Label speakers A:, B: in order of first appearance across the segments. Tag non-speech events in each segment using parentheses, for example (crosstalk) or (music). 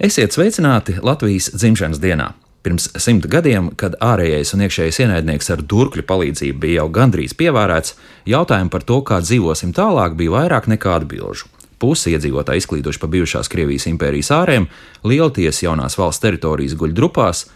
A: Esiet sveicināti Latvijas dzimšanas dienā! Pirms simt gadiem, kad ārējais un iekšējais ienaidnieks ar durkļu palīdzību bija jau gandrīz pievērēts, jautājumi par to, kā dzīvosim tālāk, bija vairāk nekā atbilžu. Pusi iedzīvotāji izklīduši pa bijušās Krievijas impērijas ārēm, lielties jaunās valsts teritorijas guļ drupās,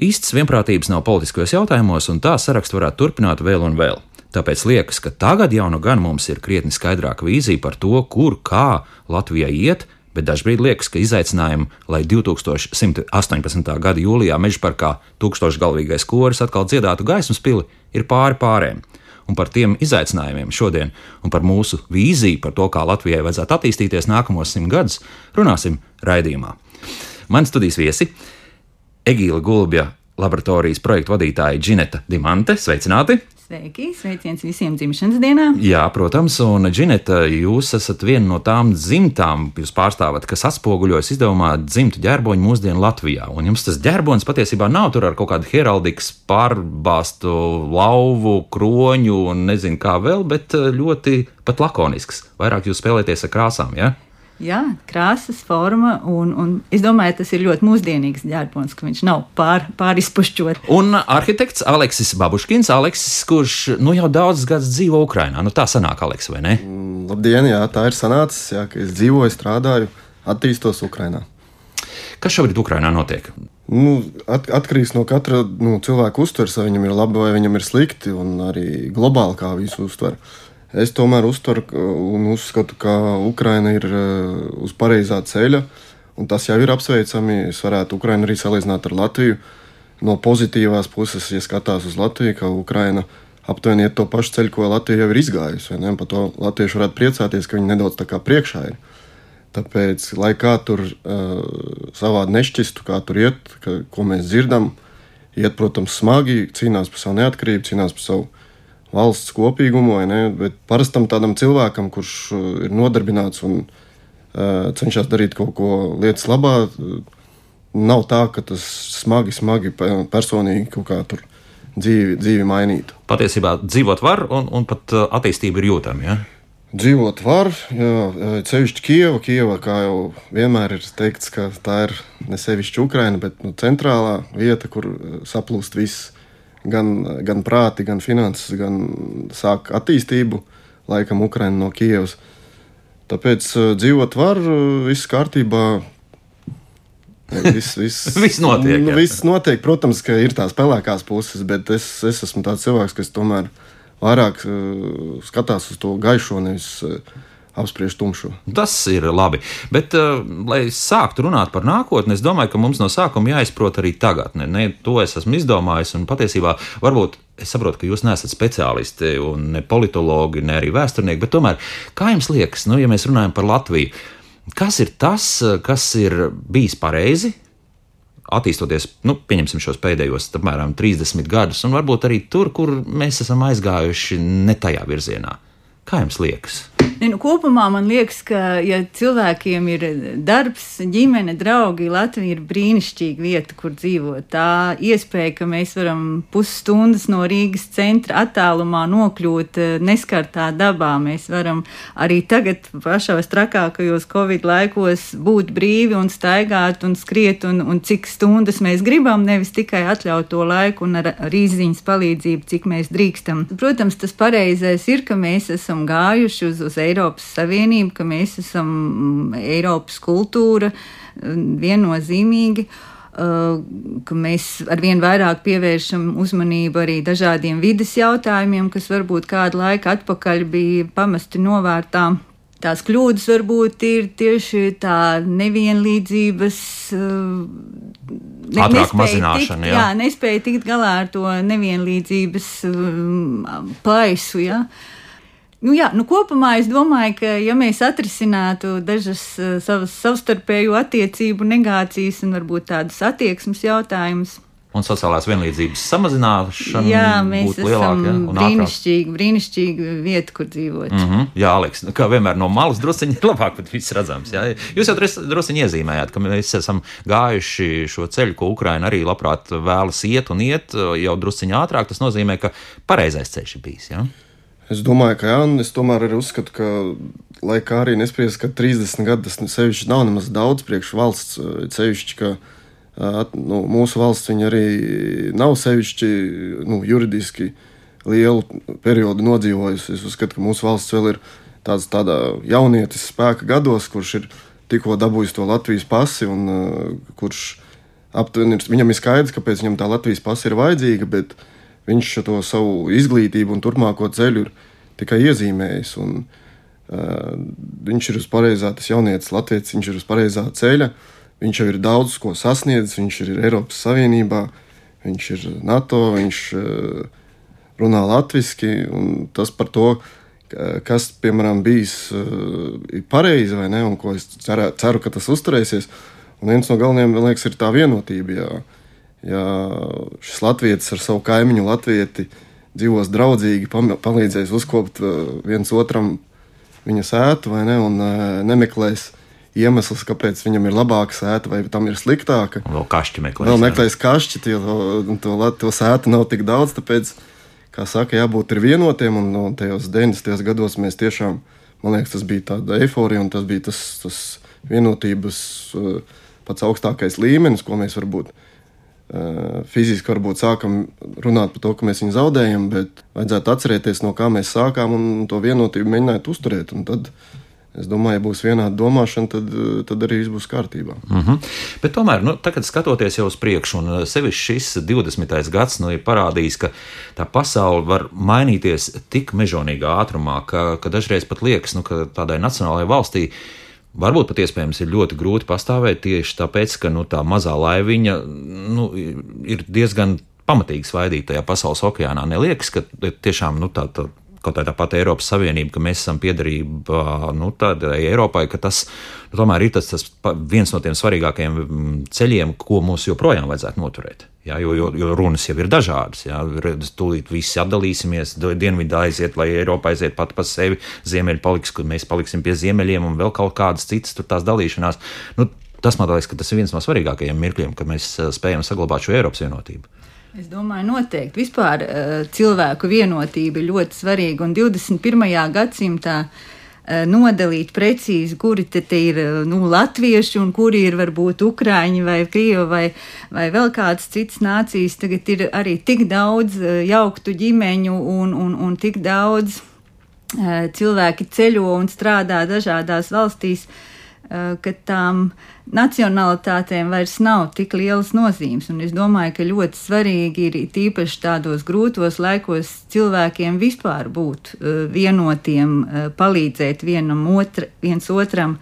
A: īsts vienprātības nav politiskajos jautājumos, un tā sarakstu varētu turpināt vēl un vēl. Tāpēc liekas, ka tagad jau nu gan mums ir krietni skaidrāka vīzija par to, kur, kā Latvijai iet, bet dažkārt liekas, ka izaicinājumi, lai 2118. gada jūlijā mežparkā tūkstošgalvīgais koris atkal dziedātu gaismas pili, ir pāri pārējiem. Un par tiem izaicinājumiem šodien, un par mūsu vīziju par to, kā Latvijai vajadzētu attīstīties nākamos simt gadus, runāsim raidījumā. Mani studijas viesi Egīla Gulbja laboratorijas projektu vadītāja Džineta Dimante. Sveicināti!
B: Sveiki, sveiciens visiem dzimšanas dienā.
A: Jā, protams, un Džineta, jūs esat viena no tām dzimtām, jūs pārstāvat, kas atspoguļojas izdevumā dzimtu ģerboņu mūsdienu Latvijā. Un jums tas ģerbonis patiesībā nav tur ar kaut kādu heraldikas pārbāstu lauvu, kroņu un nezinu kā vēl, bet ļoti pat lakonisks. Vairāk jūs spēlēties ar krāsām, jā? Ja?
B: Jā, krāsas, forma, un, un es domāju, tas ir ļoti mūsdienīgs ģērbons, ka viņš nav pār, pārizpušķots.
A: Un arhitekts Aleksis Babuškins, Aleksis, kurš nu, jau daudzus gadus dzīvo Ukrajinā. Nu, tā sanāk, Aleks, vai ne?
C: Mm, labdien, jā, tā ir sanācis, jā, ka es dzīvoju, strādāju, attīstos Ukrajinā.
A: Kas šobrīd Ukrajinā notiek?
C: Nu, at, atkarīgs no katra nu, cilvēka uztveres, vai viņam ir labi vai viņam ir slikti, un arī globāli kā visu uztver. Es tomēr uztveru un uzskatu, ka Ukraina ir e, uz pareizā ceļa, un tas jau ir apsveicami. Es varētu Ukrainu arī salīdzināt ar Latviju. No pozitīvās puses, ja skatās uz Latviju, ka Ukraina aptuveni iet to pašu ceļu, ko Latvija jau ir izgājusi. Par to latvieši varētu priecāties, ka viņi nedaudz tā kā priekšā ir. Tāpēc, lai kā tur uh, savādi nešķistu, kā tur iet, ka, ko mēs dzirdam, iet, protams, smagi, cīnās par savu neatkarību, cīnās par savu valsts kopīgumu, bet parastam tādam cilvēkam, kurš uh, ir nodarbināts un uh, cenšas darīt kaut ko lietas labā, nav tā, ka tas smagi, smagi personīgi kaut kā tur dzīvi, dzīvi mainītu.
A: Patiesībā dzīvot var, un, un pat uh, attīstība ir jūtama. Ja?
C: Dzīvot var, jā, ceļšķi Kieva. Kieva, kā jau vienmēr ir teikts, ka tā ir ne sevišķi Ukraina, bet nu, centrālā vieta, kur uh, saplūst viss gan, gan prāti, gan finanses, gan sāk attīstību, laikam, Ukraiņa no Kievas. Tāpēc uh, dzīvot var, uh, viss kārtībā.
A: Viss, (laughs) viss, viss notiek.
C: Nu, viss notiek. Protams, ka ir tās pelēkās puses, bet es, es esmu tāds cilvēks, kas tomēr vairāk uh, skatās uz to gaišo, nevis uh, apspriež tumšo.
A: Tas ir labi. Bet, uh, lai sāktu runāt par nākotni, es domāju, ka mums no sākuma jāizprot arī tagadne. Ne, to es esmu izdomājis, un patiesībā varbūt es saprotu, ka jūs neesat speciālisti, ne politologi, ne arī vēsturnieki, bet tomēr, kā jums liekas, nu, ja mēs runājam par Latviju, kas ir tas, kas ir bijis pareizi? Attīstoties, nu, pieņemsim šos pēdējos apmēram 30 gadus, un varbūt arī tur, kur mēs esam aizgājuši ne tajā virzienā. Kā jums liekas?
B: Ne, nu, kopumā man liekas, ka, ja cilvēkiem ir darbs, ģimene, draugi, Latvija ir brīnišķīga vieta, kur dzīvot. Tā iespēja, ka mēs varam pusstundas no Rīgas centra attālumā nokļūt eh, neskartā dabā. Mēs varam arī tagad, pašos trakākajos Covid laikos, būt brīvi un staigāt un skriet, un, un cik stundas mēs gribam, nevis tikai atļaut to laiku un ar rīziņas palīdzību, cik mēs drīkstam. Protams, tas pareizais ir, ka mēs esam gājuši uz, uz Eiropas Savienību, ka mēs esam mm, Eiropas kultūra mm, viennozīmīgi. Uh, ka mēs arvien vairāk pievēršam uzmanību arī dažādiem vidas jautājumiem, kas varbūt kādu laiku atpakaļ bija pamesti novērtā. Tās kļūdas varbūt ir tieši tā nevienlīdzības.
A: Uh, ne, Ātrāk mazināšana,
B: tikt, jā. jā, nespēja tikt galā ar to nevienlīdzības um, plaisu. Ja? Nu, jā, nu kopumā es domāju, ka ja mēs atrisinātu dažas uh, savas savstarpēju attiecību negācijas un varbūt tādas attieksmes jautājumus.
A: Un sociālās vienlīdzības samazināšana.
B: Jā, mēs esam lielāk, ja, brīnišķīgi, brīnišķīgi vieta, kur dzīvot.
A: Mm -hmm, jā, Aleks, nu, kā vienmēr no malas drusciņi ir labāk, bet viss redzams. Jā. Jūs jau drusciņi iezīmējāt, ka mēs esam gājuši šo ceļu, ko Ukraina arī labprāt vēlas iet un iet jau drusciņi ātrāk. Tas nozīmē, ka pareizais ceļš ir bijis. Jā?
C: Es domāju, ka jā, es tomēr arī uzskatu, ka, lai kā arī nespriest, ka 30 gadi tas sevišķi nav nemaz daudz priekš valsts, sevišķi, ka nu, mūsu valsts arī nav sevišķi nu, juridiski lielu periodu nodzīvojusi. Es uzskatu, ka mūsu valsts vēl ir tāds jaunietis spēka gados, kurš ir tikko dabūjis to Latvijas pasi un uh, kurš aptuveni viņam ir skaidrs, kāpēc viņam tā Latvijas pasi ir vajadzīga, bet viņš to savu izglītību un turpmāko ceļu ir tikai iezīmējis. Un, uh, viņš ir uz pareizā, tas jaunietis Latvijas, viņš ir uz pareizā ceļa. Viņš jau ir daudz ko sasniedzis, viņš ir Eiropas Savienībā, viņš ir NATO, viņš uh, runā latviešu. Tas par to, kas, piemēram, bijis uh, pareizi vai ne, un ko es ceru, ceru ka tas uzturēsies. Un viens no galvenajiem, man liekas, ir tā vienotība. Ja, ja šis latviečs ar savu kaimiņu latvieti dzīvos draudzīgi, palīdzēs uzkopt uh, viens otram viņa sētu vai ne, un uh, nemeklēs iemeslus, kāpēc viņam ir labāka sēta vai tam ir sliktāka.
A: Vēl kašķi meklēs.
C: Vēl meklēs kašķi, jo to, to, to sētu nav tik daudz, tāpēc kā saka, jābūt vienotiem. Un, un tajos 90. gados mēs tiešām, man liekas, tas bija tāda eifórija un tas bija tas, tas vienotības uh, pats augstākais līmenis, ko mēs varbūt fiziski varbūt sākam runāt par to, ka mēs viņu zaudējam, bet vajadzētu atcerēties, no kā mēs sākām un to vienotību mēģināt uzturēt. Tad, Es domāju, ja būs vienāda domāšana, tad, tad arī viss būs kārtībā.
A: Mm -hmm. Bet tomēr, nu, tagad skatoties jau uz priekšu, un sevišķi šis 20. gads nu, ir parādījis, ka tā pasaule var mainīties tik mežonīgā ātrumā, ka, ka dažreiz pat liekas, nu, ka tādai nacionālajai valstī Varbūt pat iespējams ir ļoti grūti pastāvēt tieši tāpēc, ka nu, tā mazā laiviņa nu, ir diezgan pamatīgi svaidīta tajā pasaules okeānā. Neliekas, ka tiešām nu, tā, tā kaut kā tāpat Eiropas Savienība, ka mēs esam piederība nu, tādai Eiropai, ka tas nu, tomēr ir tas, tas viens no tiem svarīgākajiem mm, ceļiem, ko mums joprojām vajadzētu noturēt. Jā, jo, jo, jo runas jau ir dažādas. Jā, tūlīt visi atdalīsimies, dienvidu aiziet, vai Eiropa aiziet pati pa sevi, ziemeļi paliks, kur mēs paliksim pie ziemeļiem un vēl kaut kādas citas tur tās dalīšanās. Nu, tas man liekas, ka tas ir viens no svarīgākajiem mirkļiem, kad mēs spējam saglabāt šo Eiropas vienotību.
B: Es domāju, noteikti. Vispār uh, cilvēku vienotība ir ļoti svarīga. Un 21. gadsimtā uh, nodalīt precīzi, kuri te ir uh, nu, latvieši un kuri ir varbūt ukrāņi vai krievi vai, vai vēl kādas citas nācijas. Tagad ir arī tik daudz jauktu ģimeņu un, un, un tik daudz cilvēki ceļo un strādā dažādās valstīs. Eh, ka tām nacionalitātēm vairs nav tik lielas nozīmes. Un es domāju, ka ļoti svarīgi ir tīpaši tādos grūtos laikos cilvēkiem vispār būt eh, vienotiem, eh, palīdzēt vienam otra, viens otram.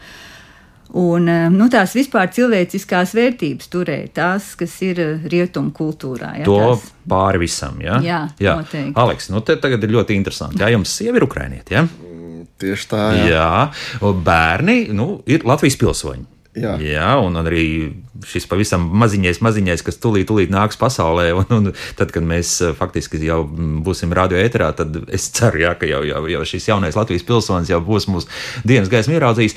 B: Un, nu, tās vispār cilvēciskās vērtības turēt, tās, kas ir rietumu kultūrā.
A: Ja, to tās... pāri visam, ja?
B: jā, jā.
A: Aleks, nu te tagad ir ļoti interesanti. Jā, jums sieva ir ukrainieti, ja?
C: Tieši tā. Jā,
A: jā. bērni nu, ir Latvijas pilsoņi. Jā. jā, un arī šis pavisam maziņais, maziņais, kas tūlīt, tūlīt nāks pasaulē, un, un tad, kad mēs eh, faktiski jau būsim radio ēterā, tad es ceru, jā, ka jau, jau, jau šis jaunais Latvijas pilsonis jau būs mūsu dienas gaismu ieraudzījis.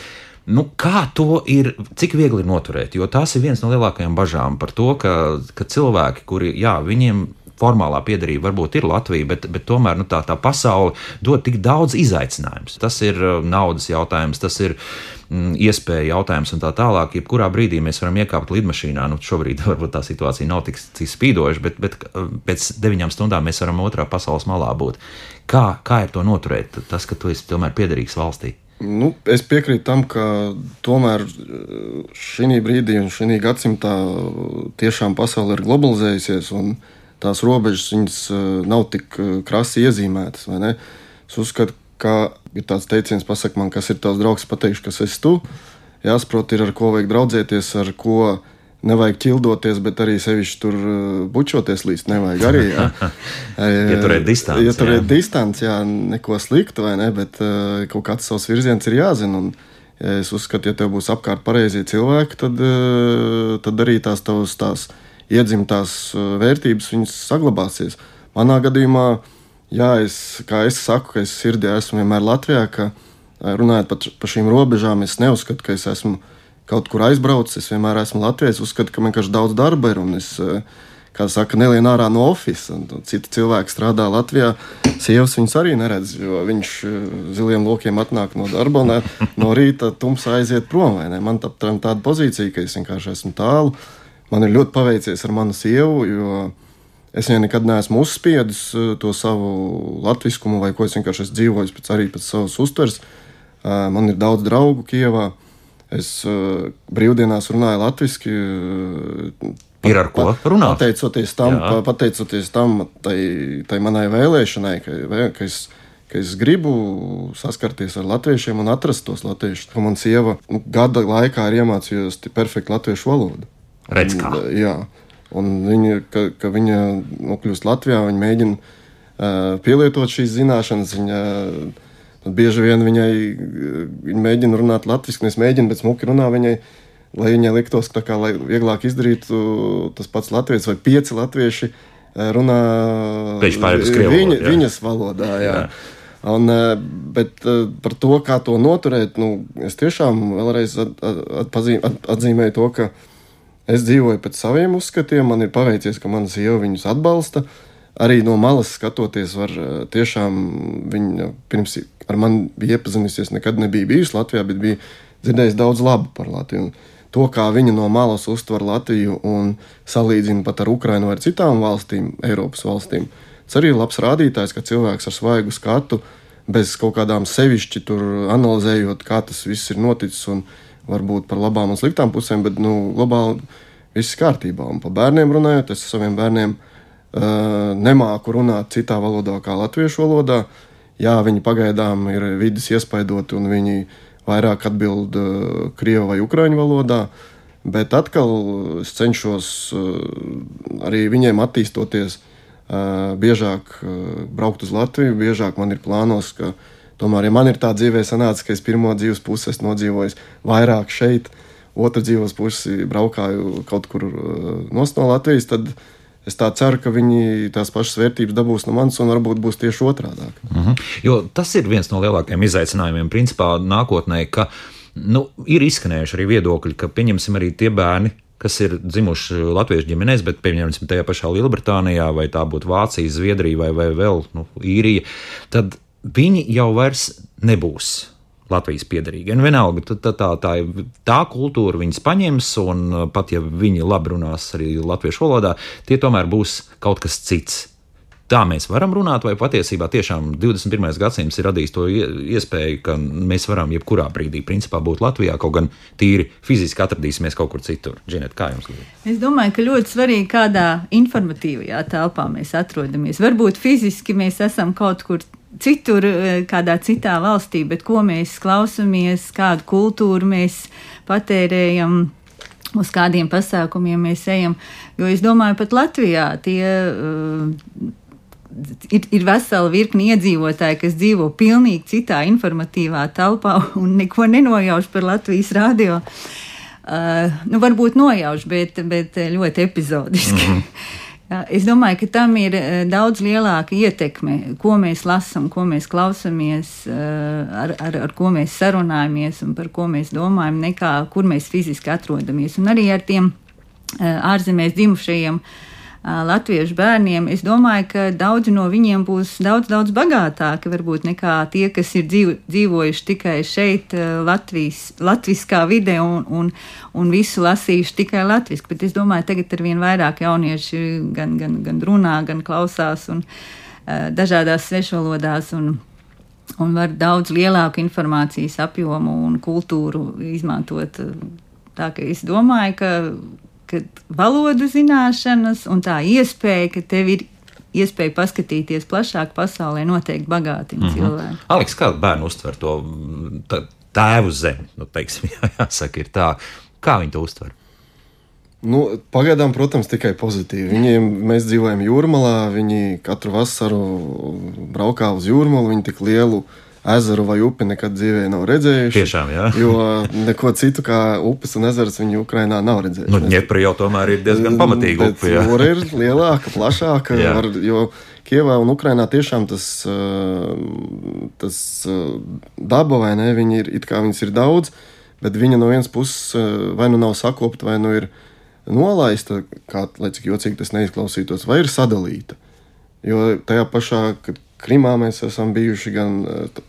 A: Nu, kā to ir, cik viegli ir noturēt? Jo tas ir viens no lielākajām bažām par to, ka, ka cilvēki, kuri, jā, viņiem formālā piedarība varbūt ir Latvija, bet, bet tomēr nu, tā, tā pasaule dod tik daudz izaicinājumus. Tas ir uh, naudas jautājums, tas ir mm, iespēja jautājums un tā tālāk. Jebkurā brīdī mēs varam iekāpt lidmašīnā. Nu, šobrīd (laughs) varbūt tā situācija nav tik, tik spīdoša, bet, bet uh, pēc deviņām stundām mēs varam otrā pasaules malā būt. Kā, kā ir to noturēt? Tas, ka tu esi tomēr piederīgs valstī.
C: Nu, es piekrītu tam, ka tomēr uh, šī brīdī un šī gadsimtā tiešām pasaule ir globalizējusies. Un, uh, tās robežas viņas, eh, nav tik eh, krasi iezīmētas. Es uzskatu, ka ir tāds teiciens, pasak man, kas ir tavs draugs, pateikšu, kas esi tu. Jāsaprot, ir ar ko vajag draudzēties, ar ko nevajag ķildoties, bet arī sevišķi tur eh, bučoties līdz nevajag arī. (laughs)
A: Ja, ja turēt distanci.
C: Ja turēt distanci, jā, neko sliktu vai ne, bet kaut kāds savs virziens ir jāzina. Un, ja es uzskatu, ja tev būs apkārt pareizie cilvēki, tad, tad arī tās tavas tās. tās iedzimtās uh, vērtības, viņas saglabāsies. Manā gadījumā, jā, es, kā es saku, ka es sirdī esmu vienmēr Latvijā, ka uh, runājot par, par šīm robežām, es neuzskatu, ka es esmu kaut kur aizbraucis. Es vienmēr esmu Latvijas, uzskatu, ka man vienkārši daudz darba ir un es uh, kā saka, nelien ārā no oficiāla. Citi cilvēki strādā Latvijā, sievas viņas arī neredz, jo viņš ziliem lokiem atnāk no darba un no rīta tumsā aiziet prom. Man tā, tāda pozīcija, ka es vienkārši esmu tālu. Man ir ļoti paveicies ar manu sievu, jo es viņai nekad neesmu uzspiedis to savu latviskumu, vai ko es vienkārši esmu dzīvojis pēc, arī pēc savas uztveres. Man ir daudz draugu Kievā. Es brīvdienās runāju latviešu
A: Ir ar ko runāt.
C: Pateicoties tam, Jā. pateicoties tam tai, tai manai vēlēšanai, ka, ka, es, ka es gribu saskarties ar latviešiem un atrast tos latviešus. Man sieva nu, gada laikā ir iemācījusi perfektu latviešu valodu.
A: Redz, kā.
C: Un, jā, un viņa, ka, ka viņa nokļūst Latvijā, viņa mēģina uh, pielietot šīs zināšanas. Viņa, uh, bieži vien viņai viņa mēģina runāt latviešu, nevis mēģina, bet smuki runā viņai lai viņai liktos, ka kā, vieglāk izdarītu tas pats latviešu vai pieci latvieši eh, runā
A: viņa,
C: viņas valodā. Jā. Jā. Un, eh, bet eh, par to, kā to noturēt, nu, es tiešām vēlreiz atpazīm, atzīmēju to, ka es dzīvoju pēc saviem uzskatiem. Man ir paveicies, ka mana sieva viņus atbalsta. Arī no malas skatoties, var tiešām viņa pirms ar mani bija iepazinusies. Nekad nebija bijusi Latvijā, bet bija dzirdējusi daudz labu par Latviju. Un, to, kā viņi no malas uztver Latviju un salīdzina pat ar Ukrajinu vai ar citām valstīm, Eiropas valstīm. Tas arī ir labs rādītājs, ka cilvēks ar svaigu skatu, bez kaut kādām sevišķi analizējot, kā tas viss ir noticis, varbūt par labām un sliktām pusēm, bet nu, globāli viss kārtībā. Un par bērniem runājot, es saviem bērniem uh, nemāku runāt citā valodā kā latviešu valodā. Jā, viņi pagaidām ir vidus iespaidoti un viņi ir vairāk atbild uh, krievu vai ukraiņu valodā. Bet atkal es cenšos uh, arī viņiem attīstoties, uh, biežāk braukt uz Latviju, biežāk man ir plānos, ka tomēr, ja man ir tā dzīvē sanāca, ka es pirmo dzīves pusi esmu nodzīvojis vairāk šeit, otru dzīves pusi braukāju kaut kur no Latvijas, tad Es tā ceru, ka viņi tās pašas vērtības dabūs no manis, un varbūt būs tieši otrādi.
A: Mm -hmm. Jo tas ir viens no lielākajiem izaicinājumiem, principā, nākotnē, ka nu, ir izskanējuši arī viedokļi, ka pieņemsim arī tie bērni, kas ir dzimuši latviešu ģimenēs, bet pieņemsim tajā pašā Lielbritānijā, vai tā būtu Vācija, Zviedrija vai, vai vēl nu, Īrija, tad viņi jau vairs nebūs Latvijas piedarīgi. Un vienalga, tā, tā, tā, tā kultūra viņas paņems, un uh, pat ja viņi labi runās arī latviešu valodā, tie tomēr būs kaut kas cits. Tā mēs varam runāt, vai patiesībā tiešām 21. gadsimts ir radījis to iespēju, ka mēs varam jebkurā brīdī principā, būt Latvijā, kaut gan tīri fiziski atradīsimies kaut kur citur. Džinet, kā jums liekas?
B: Es domāju, ka ļoti svarīgi, kādā informatīvajā telpā mēs atrodamies. Varbūt fiziski mēs esam kaut kur citur, eh, kādā citā valstī, bet ko mēs klausāmies, kādu kultūru mēs patērējam. Uz kādiem pasākumiem mēs ejam. Jo es domāju, pat Latvijā tie uh, ir, ir vesela virkni iedzīvotāji, kas dzīvo pilnīgi citā informatīvā telpā (laughs) un neko nenojauš par Latvijas radio. Uh, nu, varbūt nojauš, bet, bet ļoti epizodiski. Mm -hmm. (laughs) Es domāju, ka tam ir eh, daudz lielāka ietekme, ko mēs lasām, ko mēs klausāmies, eh, ar, ar, ar ko mēs sarunājamies un par ko mēs domājam, nekā kur mēs fiziski atrodamies. Un arī ar tiem eh, ārzemēs dzimušajiem uh, latviešu bērniem, es domāju, ka daudzi no viņiem būs daudz, daudz bagātāki varbūt nekā tie, kas ir dzīvo, dzīvojuši tikai šeit, Latvijas, latviskā vidē un, un, un visu lasījuši tikai latviski. Bet es domāju, tagad ar vien vairāk jaunieši gan, gan, gan runā, gan klausās un dažādās svešvalodās. Un, un var daudz lielāku informācijas apjomu un kultūru izmantot. Tā kā es domāju, ka ka valodu zināšanas un tā iespēja, ka tev ir iespēja paskatīties plašāk pasaulē, noteikti bagātina mm -hmm. cilvēku.
A: Aleks, kā bērni uztver to tēvu zemi? Nu, teiksim, (laughs) jā, jāsaka, ir tā. Kā viņi to uztver?
C: Nu, pagaidām, protams, tikai pozitīvi. Viņiem, mēs dzīvojam jūrmalā, viņi katru vasaru braukā uz jūrmalu, viņi tik lielu uh, ezeru vai upi nekad dzīvē nav redzējuši.
A: Tiešām, jā.
C: Jo neko citu kā upes un ezers viņi Ukrainā nav redzējuši.
A: Nu, Ņepra jau tomēr ir diezgan pamatīga
C: upe. Jūra ir lielāka, plašāka. var, jo Kievā un Ukrainā tiešām tas, tas daba vai ne, viņi ir, it kā viņas ir daudz, bet viņa no vienas puses vai nu nav sakopta, vai nu ir nolaista, kā, lai cik jocīgi tas neizklausītos, vai ir sadalīta. Jo tajā pašā, kad Krimā mēs esam bijuši gan,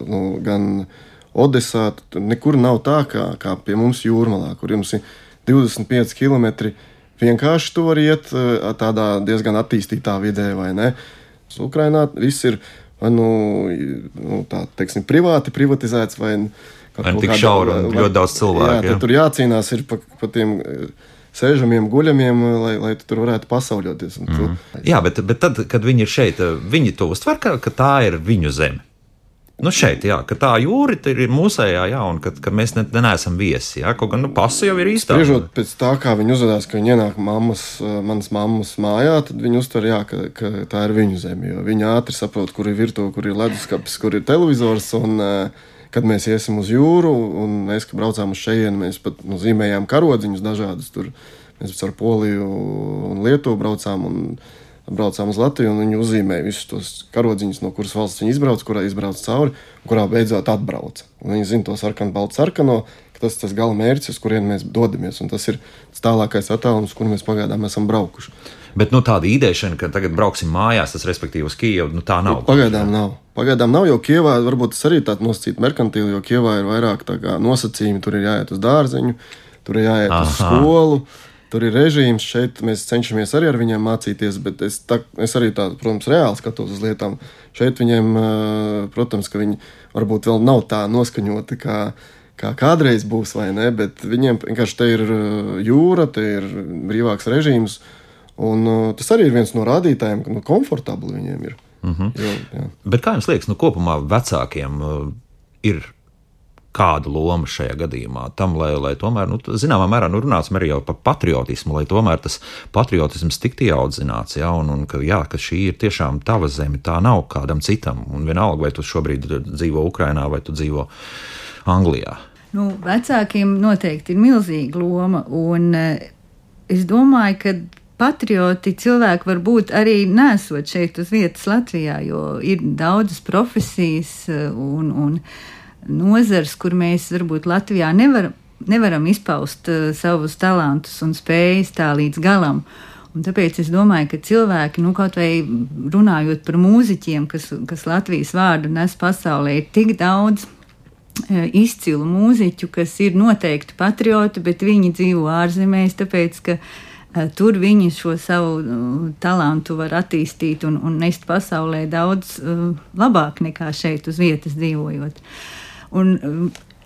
C: nu, gan Odesā, nekur nav tā kā, kā pie mums jūrmalā, kur jums ir 25 km. Vienkārši to var iet tādā diezgan attīstītā vidē, vai ne? Ukrainā viss ir vai nu, nu tā teiksim, privāti privatizēts, vai,
A: vai tik šaura ļoti daudz cilvēku.
C: Jā, jā. Tur jācīnās pa, pa tiem sēžamiem, guļamiem, lai, lai tu tur varētu pasauļoties. Mm. Tu...
A: Mhm. Jā, bet, bet tad, kad viņi ir šeit, viņi to uztver, ka, ka tā ir viņu zeme. Nu šeit, jā, ka tā jūra ir mūsējā, jā, un ka, ka mēs ne, neesam viesi. Jā, kaut gan nu, pasi jau ir īstā.
C: Spriežot pēc tā, kā viņi uzvedās, ka viņi ienāk mammas, manas mammas mājā, tad viņi uztver, jā, ka, ka tā ir viņu zeme. Viņi ātri saprot, kur ir virtuve, kur ir leduskapis, kur ir televizors. Un, uh, kad mēs iesim uz jūru, un mēs, kad braucām uz šejienu, mēs pat nu, zīmējām karodziņus dažādus. Tur mēs ar Poliju un Lietuvu braucām. Un, Braucām uz Latviju, un viņi uzzīmēja visus tos karodziņus, no kuras valsts viņi izbrauca, kurā izbrauca cauri, kurā beidzot atbrauca. Un viņi zina to sarkanu, baltu sarkano, ka tas ir tas gala mērķis, uz kurien mēs dodamies. Un tas ir tas tālākais attālums, kur mēs pagaidām esam braukuši.
A: Bet nu, tāda ideja, ka tagad brauksim mājās, tas respektīvi uz Kijevu, nu, tā nav.
C: Pagaidām nav. Pagaidām nav, jo Kijavā varbūt tas arī tāds nosacīts merkantīli, jo Kijavā ir vairāk nosacījumi. Tur ir jāiet uz dārzeņu, tur ir jāiet Aha. uz skolu. Tur ir režīms, šeit mēs cenšamies arī ar viņiem mācīties, bet es, tā, es arī tādu, protams, reāli skatos uz lietām. Šeit viņiem, protams, ka viņi varbūt vēl nav tā noskaņoti, kā, kā kādreiz būs, vai ne, bet viņiem vienkārši te ir jūra, te ir brīvāks režīms. Un, uh, tas arī ir viens no rādītājiem, ka nu, komfortabli viņiem ir.
A: Mm -hmm. jo, jā. Bet kā jums liekas, nu, kopumā vecākiem uh, ir kāda loma šajā gadījumā tam, lai, lai tomēr, nu, zināmā mērā, nu, runāsim arī par patriotismu, lai tomēr tas patriotisms tiktu ieaudzināts, ja, un, un ka, jā, ka šī ir tiešām tava zeme, tā nav kādam citam, un vienalga, vai tu šobrīd dzīvo Ukrainā vai tu dzīvo Anglijā.
B: Nu, vecākiem noteikti ir milzīga loma, un eh, es domāju, ka patrioti cilvēki var būt arī nesot šeit uz vietas Latvijā, jo ir daudzas profesijas eh, un, un nozars, kur mēs varbūt Latvijā nevaram, nevaram izpaust uh, savus talantus un spējas tā līdz galam. Un tāpēc es domāju, ka cilvēki, nu, kaut vai runājot par mūziķiem, kas, kas Latvijas vārdu nes pasaulē, ir tik daudz uh, izcilu mūziķu, kas ir noteikti patrioti, bet viņi dzīvo ārzemēs, tāpēc, ka Eh, tur viņi šo savu uh, talantu var attīstīt un, un nest pasaulē daudz uh, labāk nekā šeit uz vietas dzīvojot. Un,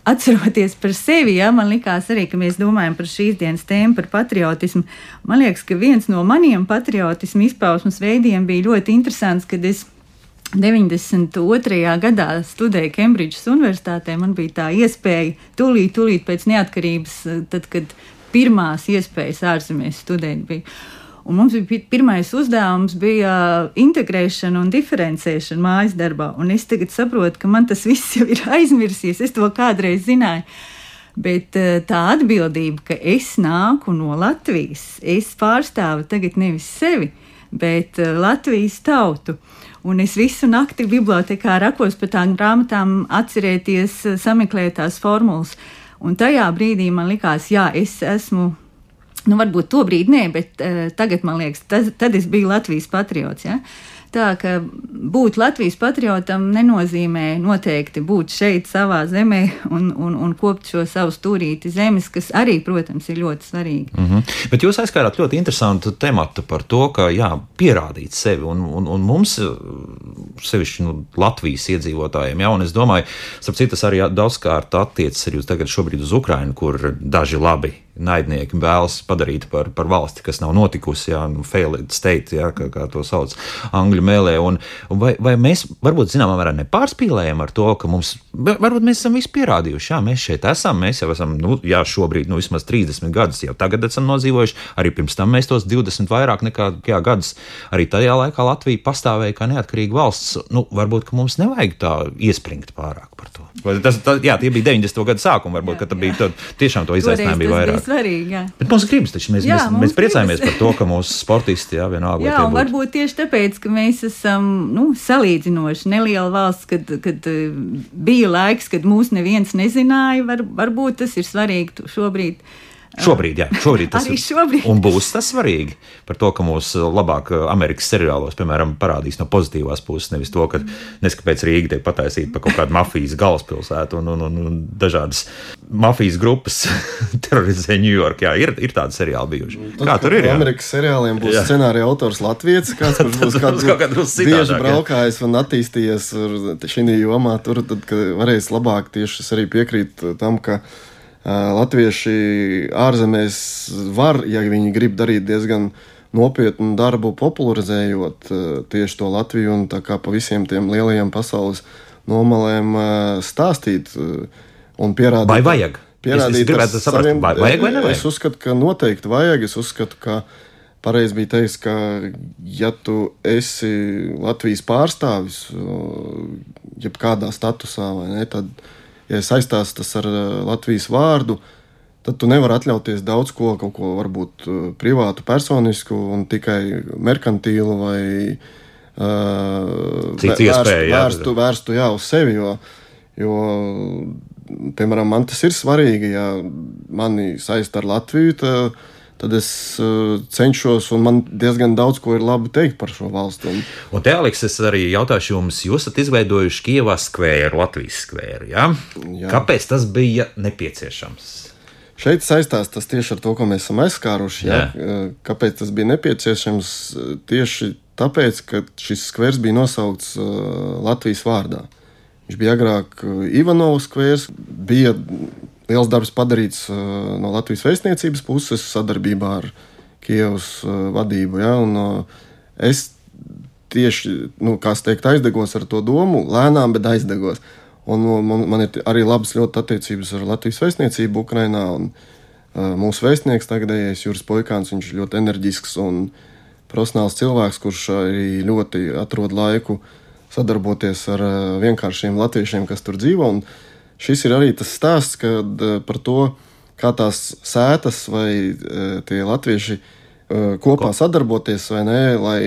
B: Atceroties par sevi, ja, man liekas, arī, mēs domājam par šīs dienas tēmu, par patriotismu. Man liekas, ka viens no maniem patriotismu izpausmes veidiem bija ļoti interesants, kad es 92. gadā studēju Kembridžas Universitātē. Man bija tā iespēja tūlīt, tūlīt pēc neatkarības, tad, kad pirmās iespējas ārzemēs studēt bija. Un mums bija pirmais uzdevums, bija integrēšana un diferencēšana mājas darbā. Un es tagad saprotu, ka man tas viss jau ir aizmirsies. Es to kādreiz zināju. Bet eh, tā atbildība, ka es nāku no Latvijas, es pārstāvu tagad nevis sevi, bet eh, Latvijas tautu. Un es visu nakti bibliotekā rakos par tām grāmatām, atcerēties, sameklēt tās formulas. Un tajā brīdī man likās, jā, es esmu. Nu, varbūt to brīdi nē, bet uh, tagad man liekas, tas, tad es biju Latvijas patriots. Ja? Uh, Tā ka būt Latvijas patriotam nenozīmē noteikti būt šeit, savā zemē, un, un, un kopt šo savu stūrīti zemes, kas arī, protams, ir ļoti svarīgi.
A: Mm -hmm. Bet jūs aizskārāt ļoti interesantu tematu par to, ka jā, pierādīt sevi, un, un, un mums, sevišķi nu, Latvijas iedzīvotājiem, jā, un es domāju, sapratu, tas arī daudzkārt attiecas arī uz tagad šobrīd uz Ukrainu, kur daži labi naidnieki vēlas padarīt par, par valsti, kas nav notikusi, jā, nu, failed state, jā, kā, kā to sauc angļu mēlē. Un, un vai, vai mēs varbūt zināmā mērā nepārspīlējam ar to, ka mums, varbūt mēs esam visi pierādījuši, jā, mēs šeit esam, mēs jau esam, nu, jā, šobrīd, nu, vismaz 30 gadus jau tagad esam nodzīvojuši, arī pirms tam mēs tos 20 vairāk nekā jā, gadus, arī tajā laikā Latvija pastāvēja kā neatkarīga valsts. Nu, varbūt, ka mums nevajag tā iespringt pārāk par to. Tas, tas, jā, tie bija 90. gadu sākumi, varbūt, jā, ka tā bija tā, tiešām to izaicinājumu bija vairāk
B: svarīgi. Jā.
A: Bet mums gribas, taču mēs, jā, mēs, mēs priecājamies par to, ka mūsu sportisti, jā, vienalga.
B: Jā, un varbūt tieši tāpēc, ka mēs esam, nu, salīdzinoši neliela valsts, kad, kad bija laiks, kad mūs neviens nezināja, var, varbūt tas ir svarīgi šobrīd
A: Šobrīd, jā, šobrīd tas
B: Arī šobrīd.
A: Un būs tas svarīgi par to, ka mūs labāk Amerikas seriālos, piemēram, parādīs no pozitīvās puses. Nevis to, ka neskapēc Rīga tiek pataisīta par kaut kādu mafijas galvaspilsētu un, un, un, un dažādas mafijas grupas (laughs) terorizē Ņujorku. Jā, ir, ir tādi seriāli bijuši.
C: Tad,
A: Kā tur ir? Jā?
C: Amerikas seriāliem būs
A: Jā.
C: scenārija autors Latvijas, kāds (laughs) kurš būs
A: Tad
C: kāds
A: būs kaut kā drusku
C: bieži braukājis un attīstījies šī jomā. Tur tad, varēs labāk tieši es arī piekrītu tam, ka latvieši ārzemēs var, ja viņi grib darīt diezgan nopietnu darbu, popularizējot tieši to Latviju un tā kā pa visiem tiem lielajiem pasaules nomalēm stāstīt un pierādīt.
A: Vai vajag?
C: Pierādīt
A: Es- es gribētu saprast,
C: saviem-
A: vai vajag vai nevajag?
C: Es uzskatu, ka noteikti vajag. Es uzskatu, ka pareizi bija teikt, ka, ja tu esi Latvijas pārstāvis, jebkādā statusā, vai ne, tad, ja saistās tas ar eh, Latvijas vārdu, tad tu nevari atļauties daudz ko, kaut ko varbūt eh, privātu, personisku un tikai merkantīlu vai uh,
A: Cits iespēja, jā.
C: vērstu, vērstu jā, uz sevi. Jo, jo, piemēram, man tas ir svarīgi, ja mani saista ar Latviju. Tā, Tad es uh, cenšos, un man diezgan daudz ko ir labi teikt par šo valsti. Un,
A: Un te, Aleks, es arī jautāšu jums, jūs esat izveidojuši Kievā skvēru, Latvijas skvēru. Ja?
C: Jā.
A: Kāpēc tas bija nepieciešams?
C: Šeit saistās tas tieši ar to, ko mēs esam aizskāruši. Jā. Jā. Kāpēc tas bija nepieciešams? Tieši tāpēc, ka šis skvērs bija nosaukts uh, Latvijas vārdā. Viņš bija agrāk Ivanovs skvērs, bija liels darbs padarīts uh, no Latvijas vēstniecības puses sadarbībā ar Kievas uh, vadību. Ja? Un, uh, es tieši, nu, teiktu, aizdegos ar to domu, lēnām, bet aizdegos. Un man, man ir arī labas attiecības ar Latvijas vēstniecību Ukrajinā. Un, uh, mūsu vēstnieks tagadējais Juris Poikāns, viņš ir ļoti enerģisks un profesionāls cilvēks, kurš arī ļoti atrod laiku sadarboties ar uh, vienkāršiem latviešiem, kas tur dzīvo. Un šis ir arī tas stāsts kad, uh, par to, kā tās sētas vai uh, tie latvieši uh, kopā sadarboties vai nē, lai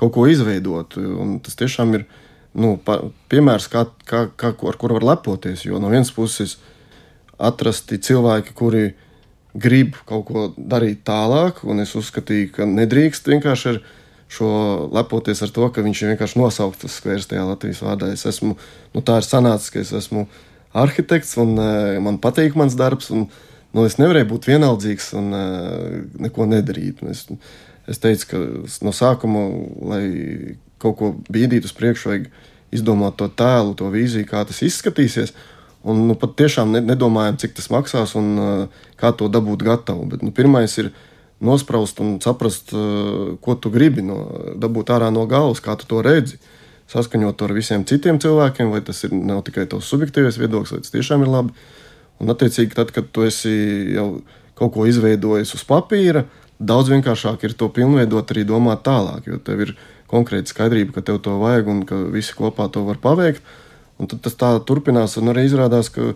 C: kaut ko izveidotu. Un tas tiešām ir nu, piemērs, kā, kā, kā, ar kuru var lepoties. Jo no vienas puses atrasti cilvēki, kuri grib kaut ko darīt tālāk, un es uzskatīju, ka nedrīkst vienkārši ar šo lepoties ar to, ka viņš ir vienkārši nosaukts tas skvērs tajā Latvijas vārdā. Es esmu, nu, tā ir sanācis, ka es esmu arhitekts un uh, man patīk mans darbs. Un, nu, es nevarēju būt vienaldzīgs un uh, neko nedarīt. Es, es teicu, ka no sākuma, lai kaut ko bīdītu uz priekšu, vajag izdomāt to tēlu, to vīziju, kā tas izskatīsies. Un nu, pat tiešām ne, nedomājam, cik tas maksās un uh, kā to dabūt gatavu. Bet, nu, pirmais ir nospraust un saprast, uh, ko tu gribi no, dabūt ārā no galvas, kā tu to redzi. Saskaņot to ar visiem citiem cilvēkiem, vai tas ir nav tikai tavs subjektīvais viedoklis, vai tas tiešām ir labi. Un, attiecīgi, tad, kad tu esi jau kaut ko izveidojis uz papīra, daudz vienkāršāk ir to pilnveidot, arī domāt tālāk, jo tev ir konkrēta skaidrība, ka tev to vajag un ka visi kopā to var paveikt. Un tad tas tā turpinās, un arī izrādās, ka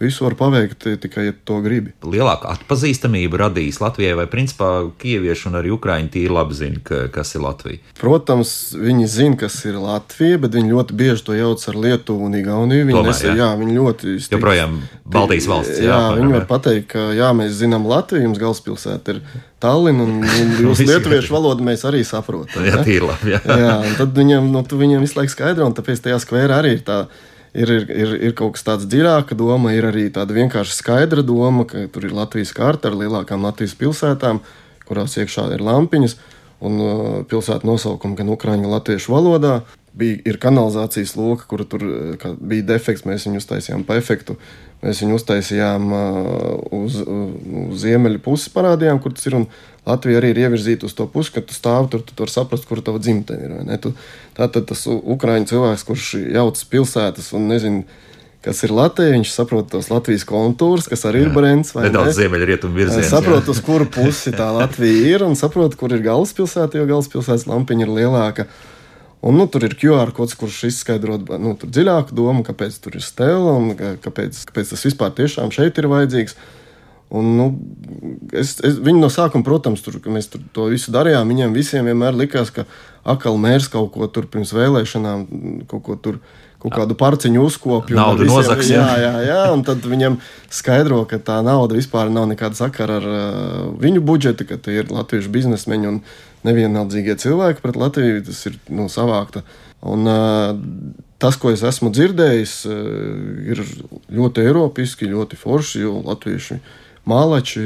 C: visu var paveikt tikai, ja to gribi.
A: Lielāka atpazīstamība radīs Latvijai, vai principā krievieši un arī ukrāņi tīri labi zina, ka, kas ir Latvija.
C: Protams, viņi zina, kas ir Latvija, bet viņi ļoti bieži to jauc ar Lietuvu un Igauniju. Viņi,
A: Tomēr,
C: nesa,
A: jā.
C: jā, viņi ļoti stikti-
A: Joprojām Baltijas valsts.
C: Jā, jā viņi var pateikt, ka jā, mēs zinām Latviju, jums galvaspilsēta ir Tallinn, un, un (laughs) jūs lietuviešu valodu mēs arī saprotam.
A: Jā, tīri labi. Jā.
C: jā, un tad viņam, nu, viņam visu laiku skaidro, un tāpēc tajā skvērā arī ir tā. Ir, ir, ir, ir kaut kas tāds dziļāka doma, ir arī tāda vienkārši skaidra doma, ka tur ir Latvijas karta ar lielākām Latvijas pilsētām, kurās iekšā ir lampiņas, un uh, pilsētu nosaukumi gan ukrāņu, gan latviešu valodā. Bija, kanalizācijas loka, kur tur uh, bija defekts, mēs viņu uztaisījām pa efektu. Mēs viņu uztaisījām uh, uz, uh, uz ziemeļu pusi, parādījām, kur tas ir. Latvija arī ir ievirzīta uz to pusi, ka tu stāvi tur, tu vari saprast, kur tava dzimtene ir. Tu, tātad tas ukrāņu cilvēks, kurš jauc pilsētas un nezina, kas ir Latvija, viņš saprot tos Latvijas kontūrus, kas arī ir brends.
A: Nedaudz ziemeļrietumu virzienā.
C: Saprot, uz kuru pusi tā Latvija ir, un saprot, kur ir galvaspilsēta, jo galvaspilsētas lampiņa ir lielāka. Un, nu, tur ir QR kods, kurš izskaidro nu, dziļāku domu, kāpēc tur ir stela un kāpēc, kāpēc tas vispār tiešām šeit ir vajadzīgs. Un, nu, es, es, viņi no sākuma, protams, tur, mēs tur to visu darījām, viņiem visiem vienmēr likās, ka akāli mērs kaut ko tur pirms vēlēšanām, kaut ko tur kaut kādu parciņu uzkopju. Visiem,
A: nozaks,
C: jā,
A: jā.
C: jā, un tad viņam skaidro, ka tā nauda vispār nav nekāda sakara ar uh, viņu budžetu, ka tie ir latviešu biznesmeņi un nevienaldzīgie cilvēki pret Latviju. Tas ir nu, savākta. Un, uh, tas, ko es esmu dzirdējis, uh, ir ļoti eiropiski, ļoti forši, jo latvieši mālači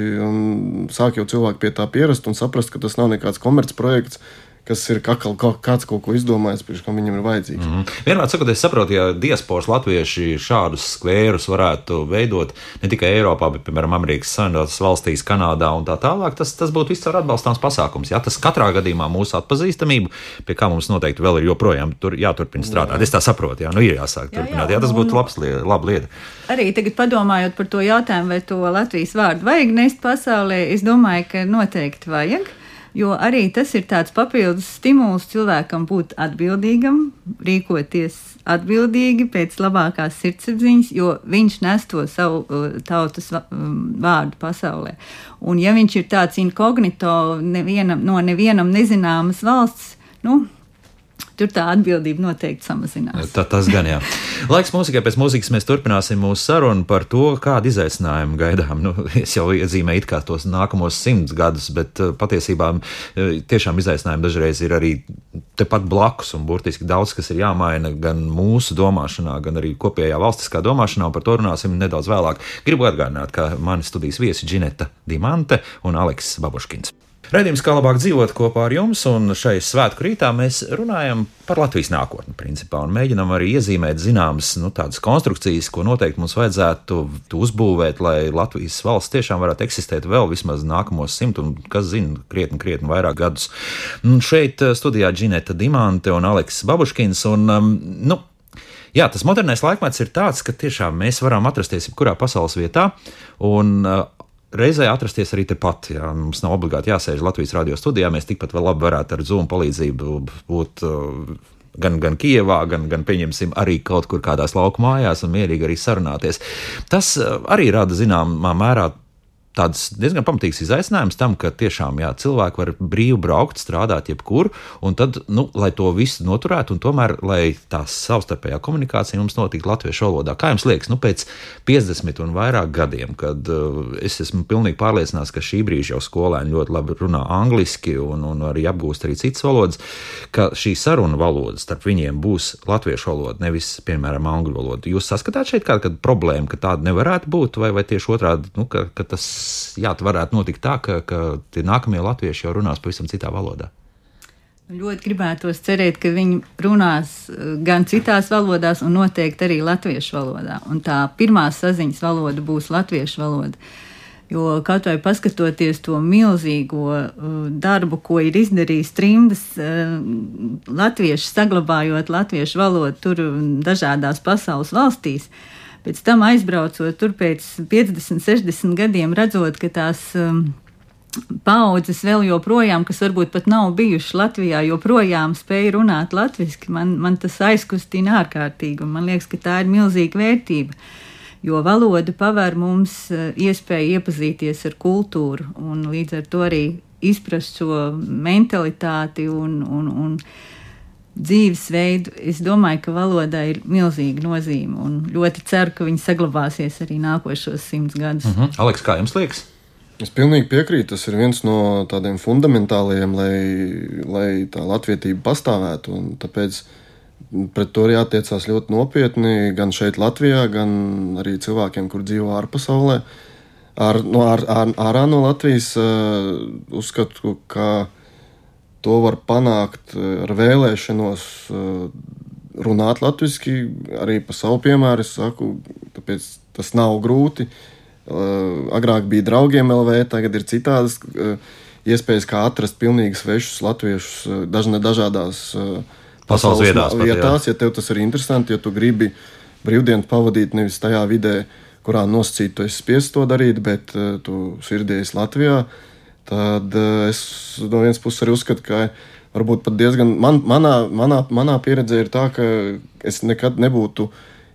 C: sāk jau cilvēki pie tā pierast un saprast, ka tas nav nekāds komercprojekts kas ir kakal, kāds kaut ko izdomājis, pirms kam viņam ir vajadzīgs. Mm
A: -hmm. Vienmēr sakot, es saprotu, ja diasporas latvieši šādus skvērus varētu veidot ne tikai Eiropā, bet, piemēram, Amerikas Savienotās valstīs, Kanādā un tā tālāk, tas, tas būtu viscaur atbalstāms pasākums. Ja? Tas katrā gadījumā mūsu atpazīstamību, pie kā mums noteikti vēl ir joprojām tur jāturpina strādāt. Jā. Es tā saprotu, jā, nu ir jāsāk jā, turpināt. Jā, jā, tas būtu labs, laba lieta.
B: Arī tagad padomājot par to jautājumu, vai to Latvijas vārdu vajag nest pasaulē, es domāju, ka noteikti vajag. Jo arī tas ir tāds papildus stimuls cilvēkam būt atbildīgam, rīkoties atbildīgi pēc labākās sirdsapziņas, jo viņš nes to savu uh, tautas um, vārdu pasaulē. Un ja viņš ir tāds inkognito nevienam, no nevienam nezināmas valsts, nu, tur tā atbildība noteikti samazinās.
A: Tā, tas gan jā. Laiks mūzikai pēc mūzikas mēs turpināsim mūsu sarunu par to, kādu izaicinājumu gaidām. Nu, es jau iezīmēju kā tos nākamos simts gadus, bet uh, patiesībā uh, tiešām izaicinājumi dažreiz ir arī tepat blakus un burtiski daudz, kas ir jāmaina gan mūsu domāšanā, gan arī kopējā valstiskā domāšanā, un par to runāsim nedaudz vēlāk. Gribu atgādināt, ka mani studijas viesi Džineta Dimante un Aleksis Babuškins. Redījums, kā labāk dzīvot kopā ar jums, un šai svētku rītā mēs runājam par Latvijas nākotni, principā, un mēģinam arī iezīmēt zināmas nu, tādas konstrukcijas, ko noteikti mums vajadzētu uzbūvēt, lai Latvijas valsts tiešām varētu eksistēt vēl vismaz nākamos simt, un kas zina, krietni, krietni vairāk gadus. Un šeit eh, studijā Džineta Dimante un Aleks Babuškins, un, um, nu, Jā, tas modernais laikmets ir tāds, ka tiešām mēs varam atrasties jebkurā pasaules vietā, un uh, reizē atrasties arī tepat. Jā. Mums nav obligāti jāsēž Latvijas radio studijā. Mēs tikpat labi varētu ar Zoom palīdzību būt. Uh, gan, gan Kijevā, gan, gan pieņemsim arī kaut kur kādās lauku mājās un mierīgi arī sarunāties. Tas uh, arī rada zināmā mērā tāds diezgan pamatīgs izaicinājums tam, ka tiešām jā, cilvēki var brīvi braukt, strādāt jebkur, un tad, nu, lai to visu noturētu, un tomēr, lai tā savstarpējā komunikācija mums notiktu latviešu valodā. Kā jums liekas, nu, pēc 50 un vairāk gadiem, kad uh, es esmu pilnīgi pārliecināts, ka šī brīža jau skolēni ļoti labi runā angliski un, un arī apgūst arī citas valodas, ka šī saruna valoda starp viņiem būs latviešu valoda, nevis, piemēram, angļu valoda. Jūs saskatāt šeit kādu problēmu, ka tāda nevarētu būt, vai, vai tieši otrādi, nu, ka, ka tas jā, varētu notikt tā, ka, ka tie nākamie latvieši jau runās pavisam citā valodā.
B: Ļoti gribētos cerēt, ka viņi runās eh, gan citās valodās, un noteikti arī latviešu valodā. Un tā pirmā saziņas valoda būs latviešu valoda. Jo kaut vai paskatoties to milzīgo uh, darbu, ko ir izdarījis trimdas, uh, latvieši saglabājot latviešu valodu tur dažādās pasaules valstīs, uh, pēc tam aizbraucot tur pēc 50, 60 gadiem, redzot, ka tās um, paudzes vēl joprojām, kas varbūt pat nav bijušas Latvijā, joprojām spēj runāt latviešu, man, man tas aizkustina ārkārtīgi, un man liekas, ka tā ir milzīga vērtība. Jo valoda paver mums uh, iespēju iepazīties ar kultūru un līdz ar to arī izprast šo mentalitāti un, un, un dzīvesveidu, es domāju, ka valodai ir milzīga nozīme un ļoti ceru, ka viņi saglabāsies arī nākošos simts gadus.
A: Mm -hmm. Aleks, kā jums liekas?
C: Es pilnīgi piekrītu. Tas ir viens no tādiem fundamentāliem, lai, lai tā latvietība pastāvētu. Tāpēc pret to ir jātiecās ļoti nopietni gan šeit, Latvijā, gan arī cilvēkiem, kur dzīvo ārpasaulē. Ar, no, ar, ar, ārā no Latvijas uh, uzskatu, ka To var panākt eh, ar vēlēšanos eh, runāt latviešu, arī pa savu piemēru. Es saku, tāpēc tas nav grūti. Eh, agrāk bija draugiem LV, tagad ir citādas iespējas, kā atrast pilnīgi svešus latviešus dažādās
A: pasaules, pasaules vietās.
C: vietās ja tev tas ir interesanti, ja tu gribi brīvdienu pavadīt nevis tajā vidē, kurā nosacīti tu esi spiests to darīt, bet tu sirdies Latvijā. Uh, tad eh, es no vienas puses arī uzskatu, ka varbūt pat diezgan man, manā, manā, manā pieredzē ir tā, ka es nekad nebūtu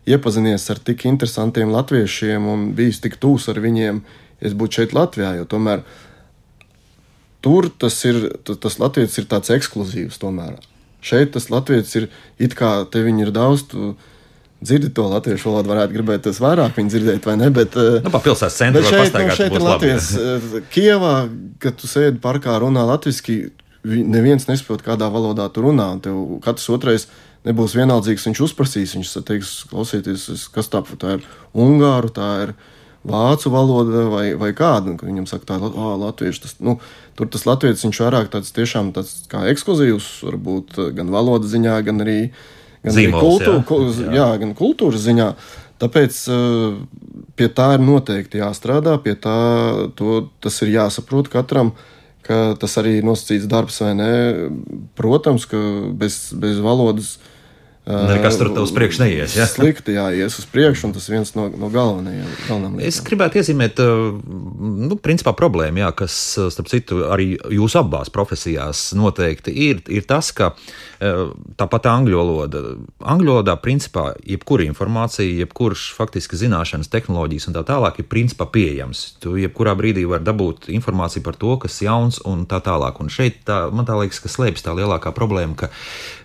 C: iepazinies ar tik interesantiem latviešiem un bijis tik tūs ar viņiem, ja es būtu šeit Latvijā. Jo tomēr tur tas ir, tas latviečs ir tāds ekskluzīvs. Tomēr. Šeit tas latviečs ir it kā te viņi ir daudz. Tu, dzirdi to latviešu valodu, varētu gribēt tas vairāk viņa dzirdēt, vai ne? Bet,
A: nu, pa pilsētas centru
C: bet šeit, nu, šeit ir Latvijas. Kievā, kad tu sēdi parkā runā latviski, neviens nesaprot, kādā valodā tu runā. Tev katrs otrais nebūs vienaldzīgs, viņš uzprasīs, viņš teiks, klausieties, kas tā, tā ir ungāru, tā ir vācu valoda vai, vai kāda. Viņam saka, tā ir oh, latviešu. Tas, nu, tur tas latviešu viņš vairāk tāds tiešām tāds kā ekskluzīvs, varbūt gan valodas ziņā, gan arī uh, gan Zīmols, kultūra, jā. Jā. jā, gan kultūras ziņā. Tāpēc uh, pie tā ir noteikti jāstrādā, pie tā to, tas ir jāsaprot katram, ka tas arī ir nosacīts darbs vai nē. Protams, ka bez, bez valodas uh,
A: Nekas tur uz priekšu neies. Ja?
C: Slikti, jā, ies uz priekšu, un tas viens no, no galvenajiem. galvenajiem
A: es gribētu iezīmēt, nu, principā problēmu, jā, kas, starp citu, arī jūsu abās profesijās noteikti ir, ir tas, ka tāpat angļu valoda, angļu valodā, principā, jebkura informācija, jebkurš faktiski zināšanas, tehnoloģijas un tā tālāk ir principā pieejams. Tu jebkurā brīdī vari dabūt informāciju par to, kas jauns un tā tālāk. Un šeit tā, man tā liekas, ka slēpjas tā lielākā problēma, ka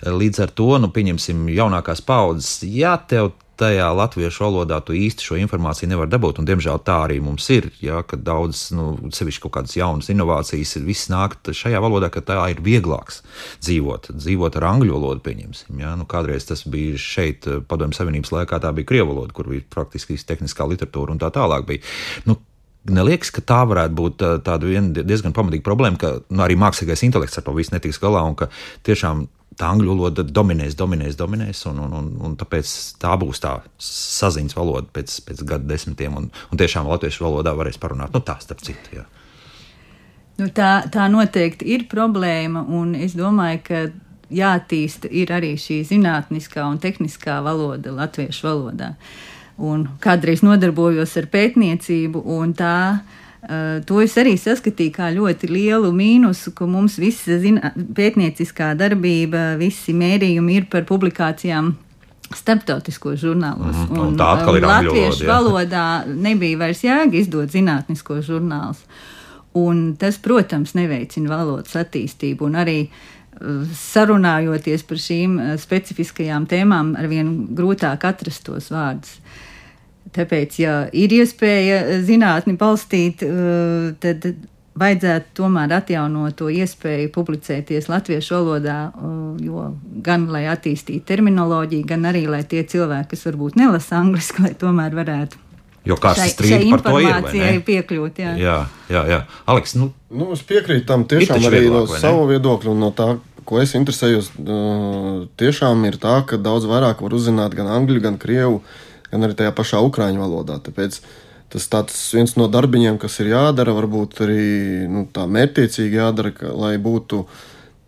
A: līdz ar to, nu, pieņemsim, jaunākās paudzes, ja tev tajā latviešu valodā tu īsti šo informāciju nevar dabūt. Un, diemžēl tā arī mums ir. Ja, kad daudz, nu, sevišķi kaut kādas jaunas inovācijas, viss nāk šajā valodā, ka tā ir vieglāks dzīvot. Dzīvot ar angļu valodu, pieņemsim. Ja. Nu, kādreiz tas bija šeit, Padomju Savienības laikā, tā bija krievu valoda, kur bija praktiski tehniskā literatūra un tā tālāk. Bija. Nu, Neliekas, ka tā varētu būt tāda diezgan pamatīga problēma, ka nu, arī mākslīgais intelekts ar to visu netiks galā un ka tiešām tā angļu valoda dominēs, dominēs, dominēs, un, un, un, un tāpēc tā būs tā saziņas valoda pēc, pēc gadu desmitiem, un, un tiešām latviešu valodā varēs parunāt. Nu, tā starp citu. Jā.
B: Nu, tā, tā noteikti ir problēma, un es domāju, ka jāattīsta ir arī šī zinātniskā un tehniskā valoda latviešu valodā. Un kādreiz nodarbojos ar pētniecību, un tā Uh, to es arī saskatīju kā ļoti lielu mīnusu, ka mums visa zina, pētnieciskā darbība, visi mērījumi ir par publikācijām starptautiskos žurnālos.
A: Mm, un, un tā atkal ir
B: latviešu valoda, valodā nebija vairs jēga izdot zinātniskos žurnālus. Un tas, protams, neveicina valodas attīstību un arī uh, sarunājoties par šīm uh, specifiskajām tēmām, arvien grūtāk atrast tos vārdus. Tāpēc, ja ir iespēja zinātni balstīt, eh, tad vajadzētu tomēr atjaunot to iespēju publicēties latviešu valodā, eh, jo gan lai attīstītu terminoloģiju, gan arī lai tie cilvēki, kas varbūt nelasa angliski, lai tomēr varētu.
A: Jo kāds strīds par to ir?
B: Piekļūt, jā.
A: jā, jā, jā. Aleks, nu,
C: nu, es piekrītu tam tiešām arī vieglāk, no savu viedokļu un no tā, ko es interesējos. Eh, tiešām ir tā, ka daudz vairāk var uzzināt gan angļu, gan krievu gan arī tajā pašā ukrāņu valodā. Tāpēc tas tāds viens no darbiņiem, kas ir jādara, varbūt arī nu, tā mērķiecīgi jādara, ka, lai būtu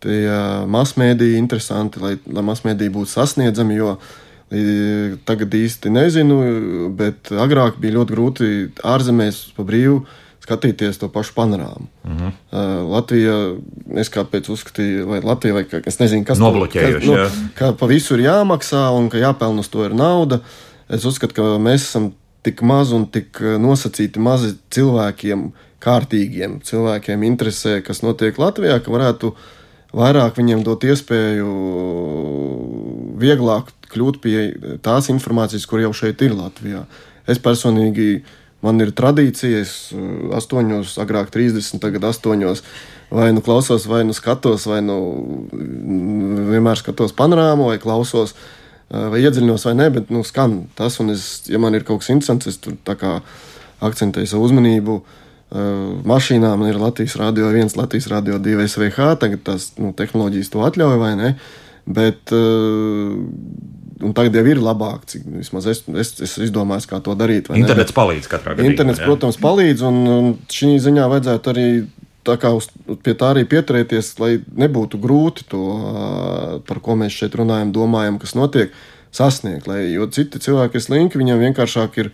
C: tie masmēdīji interesanti, lai, lai masmēdīji būtu sasniedzami. Jo tagad īsti nezinu, bet agrāk bija ļoti grūti ārzemēs pa brīvu skatīties to pašu panorāmu. Uh -huh. uh, Latvija, es kāpēc uzskatīju, vai Latvija, vai es nezinu, kas
A: Nobloķējuši,
C: tur, nu, ka pa visu ir jāmaksā un ka jāpelna uz to ir nauda. Uh, Es uzskatu, ka mēs esam tik mazi un tik eh, nosacīti mazi cilvēkiem, kārtīgiem cilvēkiem interesē, kas notiek Latvijā, ka varētu vairāk viņiem dot iespēju vieglāk kļūt pie tās informācijas, kur jau šeit ir Latvijā. Es personīgi, man ir tradīcija, es 8, eh, agrāk 30, tagad 8. Vai nu klausos, vai nu skatos, vai nu mm, vienmēr skatos panorāmu, vai klausos uh, vai iedziļinos vai nē, bet nu, skan tas. Un, es, ja man ir kaut kas interesants, es tur akcentēju savu uzmanību. Uh, mašīnā man ir Latvijas Rādio 1, Latvijas Rādio 2 SVH. Tagad tās nu, tehnoloģijas to atļauj, vai ne? Bet uh, tagad jau ir labāk, cik vismaz es, es, es izdomāju, kā to darīt.
A: Internets ne? palīdz katrā gadījumā.
C: Internets, jā. protams, palīdz, un, un šī ziņā vajadzētu arī tā kā uz, pie tā arī pieturēties, lai nebūtu grūti to, par ko mēs šeit runājam, domājam, kas notiek, sasniegt. Lai, jo citi cilvēki ir slinki, viņiem vienkāršāk ir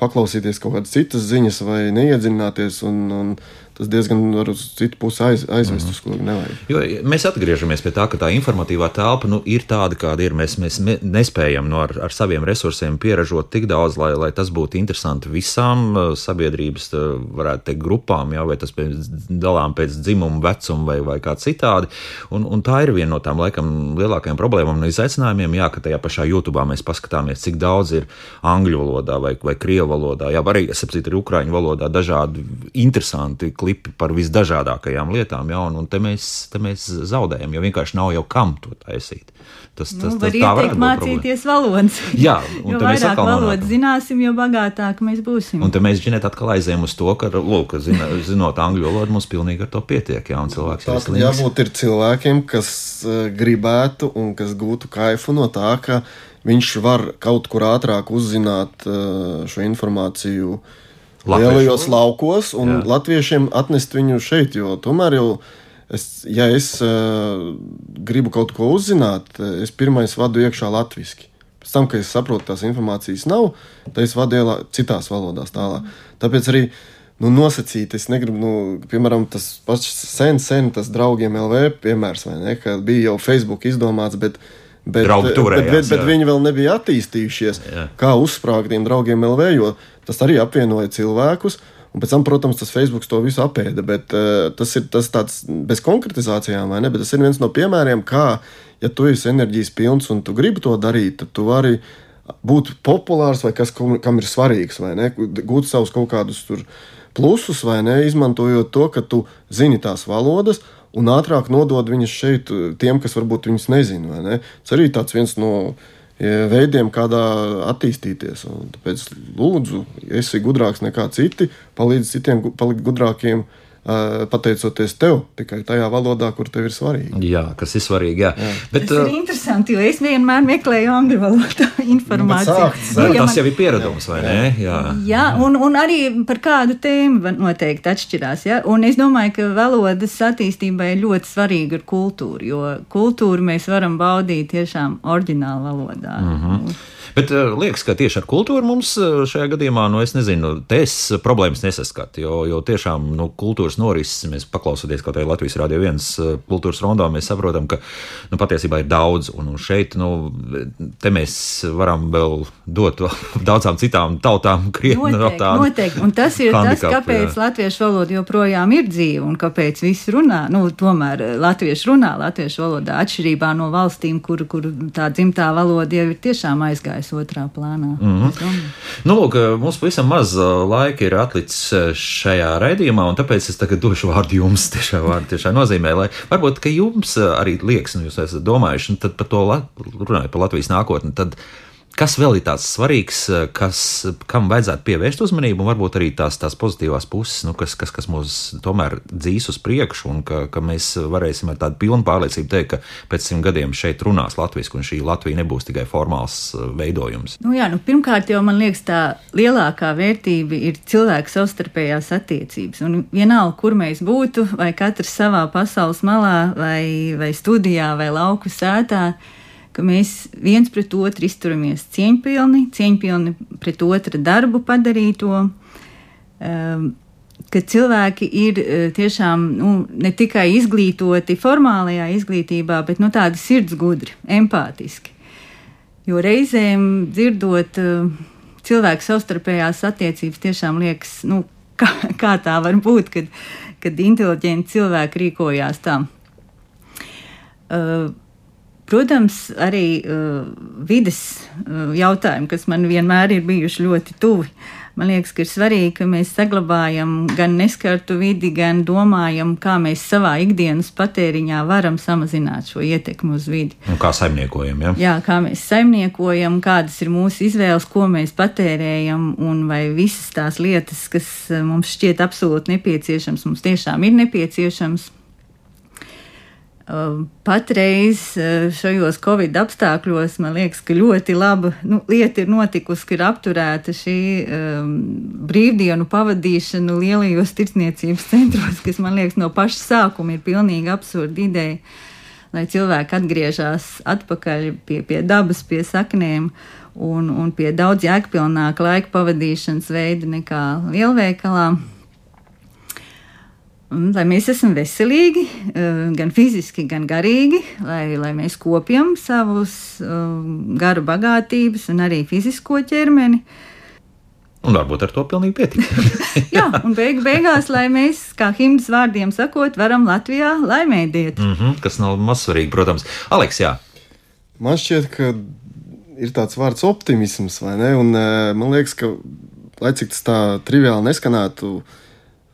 C: paklausīties kaut kādas citas ziņas vai neiedziļināties. Un, un tas diezgan var uz citu pusi aiz, aizvest, mm uz ko nevajag.
A: Jo mēs atgriežamies pie tā, ka tā informatīvā telpa nu, ir tāda, kāda ir. Mēs, mēs nespējam no ar, ar saviem resursiem pieražot tik daudz, lai, lai tas būtu interesanti visām sabiedrības, varētu teikt, grupām, jā, vai tas pēc, dalām pēc dzimuma, vecuma vai, vai kā citādi. Un, un tā ir viena no tām laikam lielākajām problēmām un izaicinājumiem, jā, ka tajā pašā YouTube mēs paskatāmies, cik daudz ir angļu valodā vai, vai krievu valodā, jā, arī, sapratu, ir ukraiņu valodā dažādi interesanti klipi par visdažādākajām lietām, jā, un, un te, mēs, te mēs zaudējam, jo vienkārši nav jau kam to taisīt.
B: Tas, tas, nu, tas, tā var mācīties valodas. (laughs)
A: Jā,
B: un jo vairāk valodas zināsim, jo bagātāk mēs būsim.
A: Un te mēs ģinēt atkal aizējām uz to, ka, lūk, zina, zinot angļu valodu, mums pilnīgi ar to pietiek, jā, un cilvēks
C: tā, ir jābūt ir cilvēkiem, kas uh, gribētu un kas gūtu kaifu no tā, ka viņš var kaut kur ātrāk uzzināt uh, šo informāciju lielajos laukos un jā. latviešiem atnest viņu šeit, jo tomēr jau es, ja es uh, gribu kaut ko uzzināt, es pirmais vadu iekšā latviešu. Pēc tam, kad es saprotu, tās informācijas nav, tad es vadu ielā citās valodās tālāk. Tāpēc arī nu, nosacīt, es negribu, nu, piemēram, tas pats sen, sen tas draugiem LV piemērs, vai ne, ka bija jau Facebook izdomāts, bet, bet,
A: turējās,
C: bet, bet, bet viņi vēl nebija attīstījušies, jā. kā uzsprāgt tiem draugiem LV, jo tas arī apvienoja cilvēkus. Un pēc tam, protams, tas Facebook to visu apēda, bet uh, tas ir tas tāds bez konkretizācijām, vai ne? Bet tas ir viens no piemēriem, kā, ja tu esi enerģijas pilns un tu gribi to darīt, tad tu vari būt populārs vai kas, kam ir svarīgs, vai ne? Gūt savus kaut kādus plusus, vai ne? Izmantojot to, ka tu zini tās valodas. Un ātrāk nodod viņas šeit tiem, kas varbūt viņas nezina. Ne? Tas arī tāds viens no uh, veidiem, kādā attīstīties. Un tāpēc lūdzu, esi gudrāks nekā citi, palīdz citiem palikt gudrākiem pateicoties tev, tikai tajā valodā, kur tev ir svarīgi.
A: Jā, kas ir svarīgi. Jā. Jā.
B: Bet, tas ir interesanti, jo es vienmēr meklēju angļu valodā (laughs) informāciju. Nu,
A: sākt, nu, tas jau ir pieredums, vai ne?
B: Jā, jā un, un arī par kādu tēmu noteikti atšķirās. Ja? Un es domāju, ka valodas attīstībai ļoti svarīga ir kultūra, jo kultūru mēs varam baudīt tiešām oriģinālu valodā. Mm -hmm.
A: Bet uh, liekas, ka tieši ar kultūru mums uh, šajā gadījumā, nu, es nezinu, es problēmas nesaskatu. Jo, jo tiešām nu, kultūras norises, mēs paklausoties kaut kādā Latvijas Rādio 1 uh, kultūras rondā, mēs saprotam, ka nu, patiesībā ir daudz. Un šeit, nu, mēs varam vēl dot (laughs) daudzām citām tautām krietni
B: no tāda. Noteikti, un tas ir tas, kāpēc jā. latviešu valoda joprojām ir dzīva un kāpēc visi runā. Nu, tomēr latviešu runā latviešu valodā atšķirībā no valstīm, kur, kur tā dzimtā valoda jau ir tiešām aizgājusi atstājas otrā plānā.
A: Mm -hmm. nu, lūk, mums pavisam maz laika ir atlicis šajā raidījumā, un tāpēc es tagad došu vārdu jums. (laughs) Tiešā vārda tiešā nozīmē, lai varbūt jums arī liekas, nu, jūs esat domājuši nu, par to, runājot par Latvijas nākotni. Tad, Kas vēl ir tāds svarīgs, kas, kam vajadzētu pievērst uzmanību, un varbūt arī tās, tās pozitīvās puses, nu, kas, kas, kas mūs tomēr dzīs uz priekšu, un ka, ka mēs varēsim ar tādu pilnu pārliecību teikt, ka pēc simt gadiem šeit runās latviešu, un šī Latvija nebūs tikai formāls uh, veidojums?
B: Nu jā, nu, pirmkārt, jau man liekas, tā lielākā vērtība ir cilvēku savstarpējās attiecības. Un vienalga, kur mēs būtu, vai katrs savā pasaules malā, vai, vai studijā, vai lauku sētā ka mēs viens pret otru izturamies cieņpilni, cieņpilni pret otra darbu padarīto. Um, ka cilvēki ir uh, tiešām nu, ne tikai izglītoti formālajā izglītībā, bet nu, tādi sirds gudri, empātiski. Jo reizēm dzirdot uh, cilvēku savstarpējās attiecības, tiešām liekas, nu, kā, kā tā var būt, kad, kad inteliģenti cilvēki rīkojās tā. Uh, Protams, arī uh, vides uh, jautājumi, kas man vienmēr ir bijuši ļoti tuvi. Man liekas, ka ir svarīgi, ka mēs saglabājam gan neskartu vidi, gan domājam, kā mēs savā ikdienas patēriņā varam samazināt šo ietekmi uz vidi.
A: Un kā saimniekojam, ja?
B: Jā, kā mēs saimniekojam, kādas ir mūsu izvēles, ko mēs patērējam, un vai visas tās lietas, kas uh, mums šķiet absolūti nepieciešams, mums tiešām ir nepieciešams. Um, patreiz uh, šajos covid apstākļos man liekas, ka ļoti laba nu, lieta ir notikusi, ka ir apturēta šī um, brīvdienu pavadīšana lielajos tirdzniecības centros, kas man liekas no paša sākuma ir pilnīgi absurda ideja, lai cilvēki atgriežas atpakaļ pie, pie dabas, pie saknēm un, un pie daudz jēgpilnāka laika pavadīšanas veida nekā lielveikalā. Un, lai mēs esam veselīgi, eh, gan fiziski, gan garīgi, lai, lai mēs kopjam savus um, garu bagātības un arī fizisko ķermeni.
A: Un varbūt ar to pilnīgi pietiks. (laughs)
B: jā, un beig, beigās, lai mēs, kā himnas vārdiem sakot, varam Latvijā laimēdiet.
A: Mm -hmm, kas nav mazsvarīgi, protams. Aleks, jā.
C: Man šķiet, ka ir tāds vārds optimisms, vai ne? Un man liekas, ka, lai cik tas tā triviāli neskanētu, uh,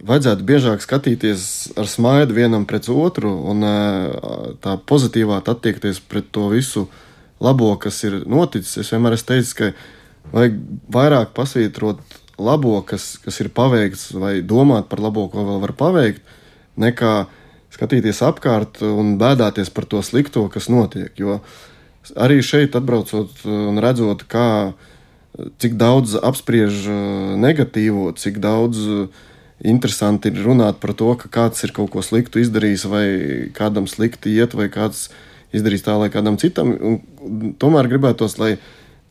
C: vajadzētu biežāk skatīties ar smaidu vienam pret otru un tā pozitīvāk attiekties pret to visu labo, kas ir noticis. Es vienmēr esmu teicis, ka vajag vairāk pasvītrot labo, kas, kas ir paveikts, vai domāt par labo, ko vēl var paveikt, nekā skatīties apkārt un bēdāties par to slikto, kas notiek. Jo arī šeit, atbraucot un redzot, kā, cik daudz apspriež negatīvo, cik daudz uh, interesanti ir runāt par to, ka kāds ir kaut ko sliktu izdarījis, vai kādam slikti iet, vai kāds izdarījis tā, lai kādam citam. Un tomēr gribētos, lai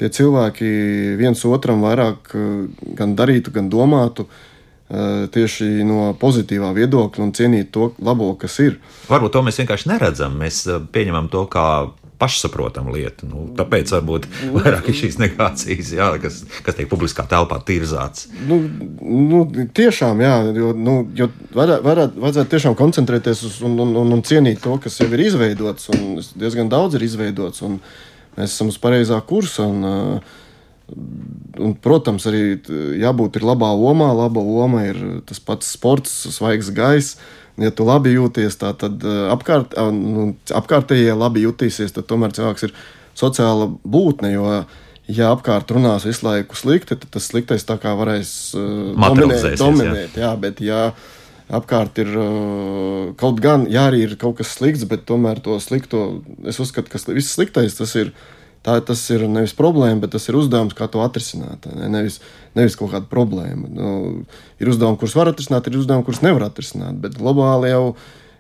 C: tie cilvēki viens otram vairāk eh, gan darītu, gan domātu. Eh, tieši no pozitīvā viedokļa un cienīt to labo, kas ir.
A: Varbūt to mēs vienkārši neredzam. Mēs eh, pieņemam to kā pašsaprotama lieta. Nu, tāpēc varbūt vairāk ir šīs negācijas, jā, kas, kas tiek publiskā telpā tirzāts.
C: Nu, nu, tiešām, jā, jo, nu, jo vajadzētu tiešām koncentrēties uz un, un, un, un cienīt to, kas jau ir izveidots, un diezgan daudz ir izveidots, un mēs esam uz pareizā kursa. Un, uh, Un, protams, arī jābūt labā omā. Laba oma ir tas pats sports, svaigs gaiss ja tu labi jūties, tā, tad eh, apkārt, nu, apkārtējie labi jutīsies, tad tomēr cilvēks ir sociāla būtne. Jo, ja apkārt runās visu laiku slikti, tad tas sliktais tā kā varēs uh, dominēt. dominēt jā. Jā, bet, ja apkārt ir uh, kaut gan, jā, arī ir kaut kas slikts, bet tomēr to slikto es uzskatu, ka viss sliktais tas ir Tā, tas ir nevis problēma, bet tas ir uzdevums, kā to atrisināt. Ne? Nevis, nevis kaut kāda problēma. Nu, ir uzdevumi, kurus var atrisināt, ir uzdevumi, kurus nevar atrisināt. Bet globāli jau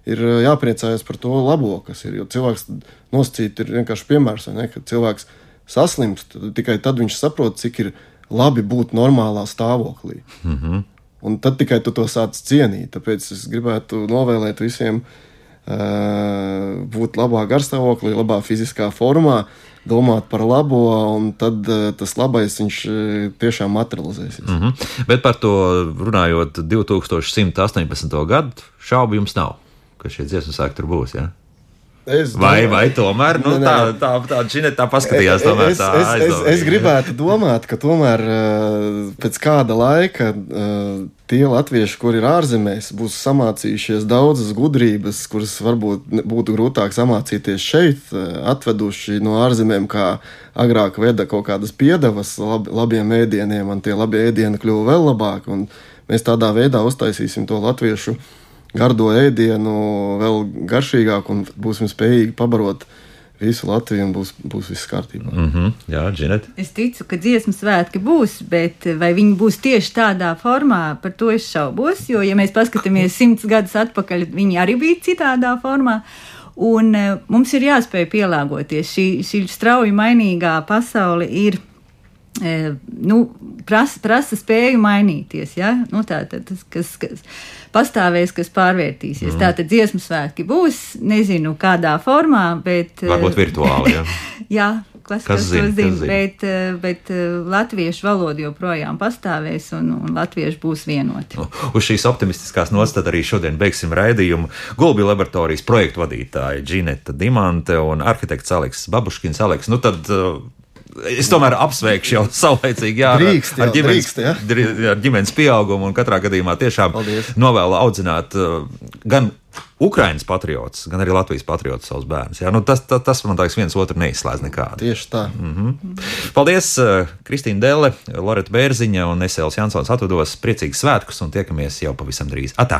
C: ir jāpriecājas par to labo, kas ir. Jo cilvēks nosacīt ir vienkārši piemērs, ne? ka cilvēks saslimst, tikai tad viņš saprot, cik ir labi būt normālā stāvoklī. Mm -hmm. Un tad tikai tu to sāc cienīt. Tāpēc es gribētu novēlēt visiem uh, būt labā garstāvoklī, labā fiziskā formā domāt par labo, un tad uh, tas labais viņš uh, tiešām materializēsies.
A: Mm -hmm. Bet par to runājot, 2118. gadu šaubu jums nav, ka šie dziesmu sākumi tur būs. Ja? Es vai, domāju, vai tomēr nu, ne, tā, tā, tā, tā, tā paskatījās? Tomēr,
C: es, tā es, es, es gribētu domāt, ka tomēr pēc kāda laika tie latvieši, kuri ir ārzemēs, būs samācījušies daudzas gudrības, kuras varbūt būtu grūtāk samācīties šeit, atveduši no ārzemēm, kā agrāk veda kaut kādas piedevas lab, labiem ēdieniem, un tie labie ēdieni kļuva vēl labāki. Mēs tādā veidā uztaisīsim to latviešu gardo ēdienu vēl garšīgāku un būsim spējīgi pabarot visu Latviju būs, būs viss kārtībā.
A: Mm -hmm. Jā, Džinēt.
B: Es ticu, ka dziesmu svētki būs, bet vai viņi būs tieši tādā formā, par to es šaubos. Jo, ja mēs paskatāmies simts gadus atpakaļ, viņi arī bija citādā formā. Un uh, mums ir jāspēj pielāgoties. Šī, šī strauji mainīgā pasaule ir nu, prasa, prasa spēju mainīties. Ja? Nu, tā tad tas, kas, kas pastāvēs, kas pārvērtīsies. Mm. Tā tad dziesmu svētki būs, nezinu kādā formā, bet.
A: Varbūt virtuāli. Ja? (laughs)
B: jā, kas, kas zina, to zina, zina. Bet, bet latviešu valoda joprojām pastāvēs un, un latvieši būs vienoti.
A: Nu, uz šīs optimistiskās nots arī šodien beigsim raidījumu. Gulbi laboratorijas projektu vadītāja Džineta Dimante un arhitekts Aleks Babuškins. Aleks, nu tad Es tomēr apsveikšu jau saulēcīgi, jā,
C: drīkst, jau, ar, ģimenes, drīkst,
A: jā. ar ģimenes pieaugumu un katrā gadījumā tiešām Paldies. novēlu audzināt uh, gan Ukraiņas patriots, gan arī Latvijas patriots savus bērnus. Jā, nu tas, tas, tas man liekas, viens otru neizslēdz nekādu.
C: Tieši tā.
A: Mm -hmm. Paldies, uh, Kristīna Dēle, Loreta Bērziņa un Esēls Jansons atvados. Priecīgus svētkus un tiekamies jau pavisam drīz. Atā!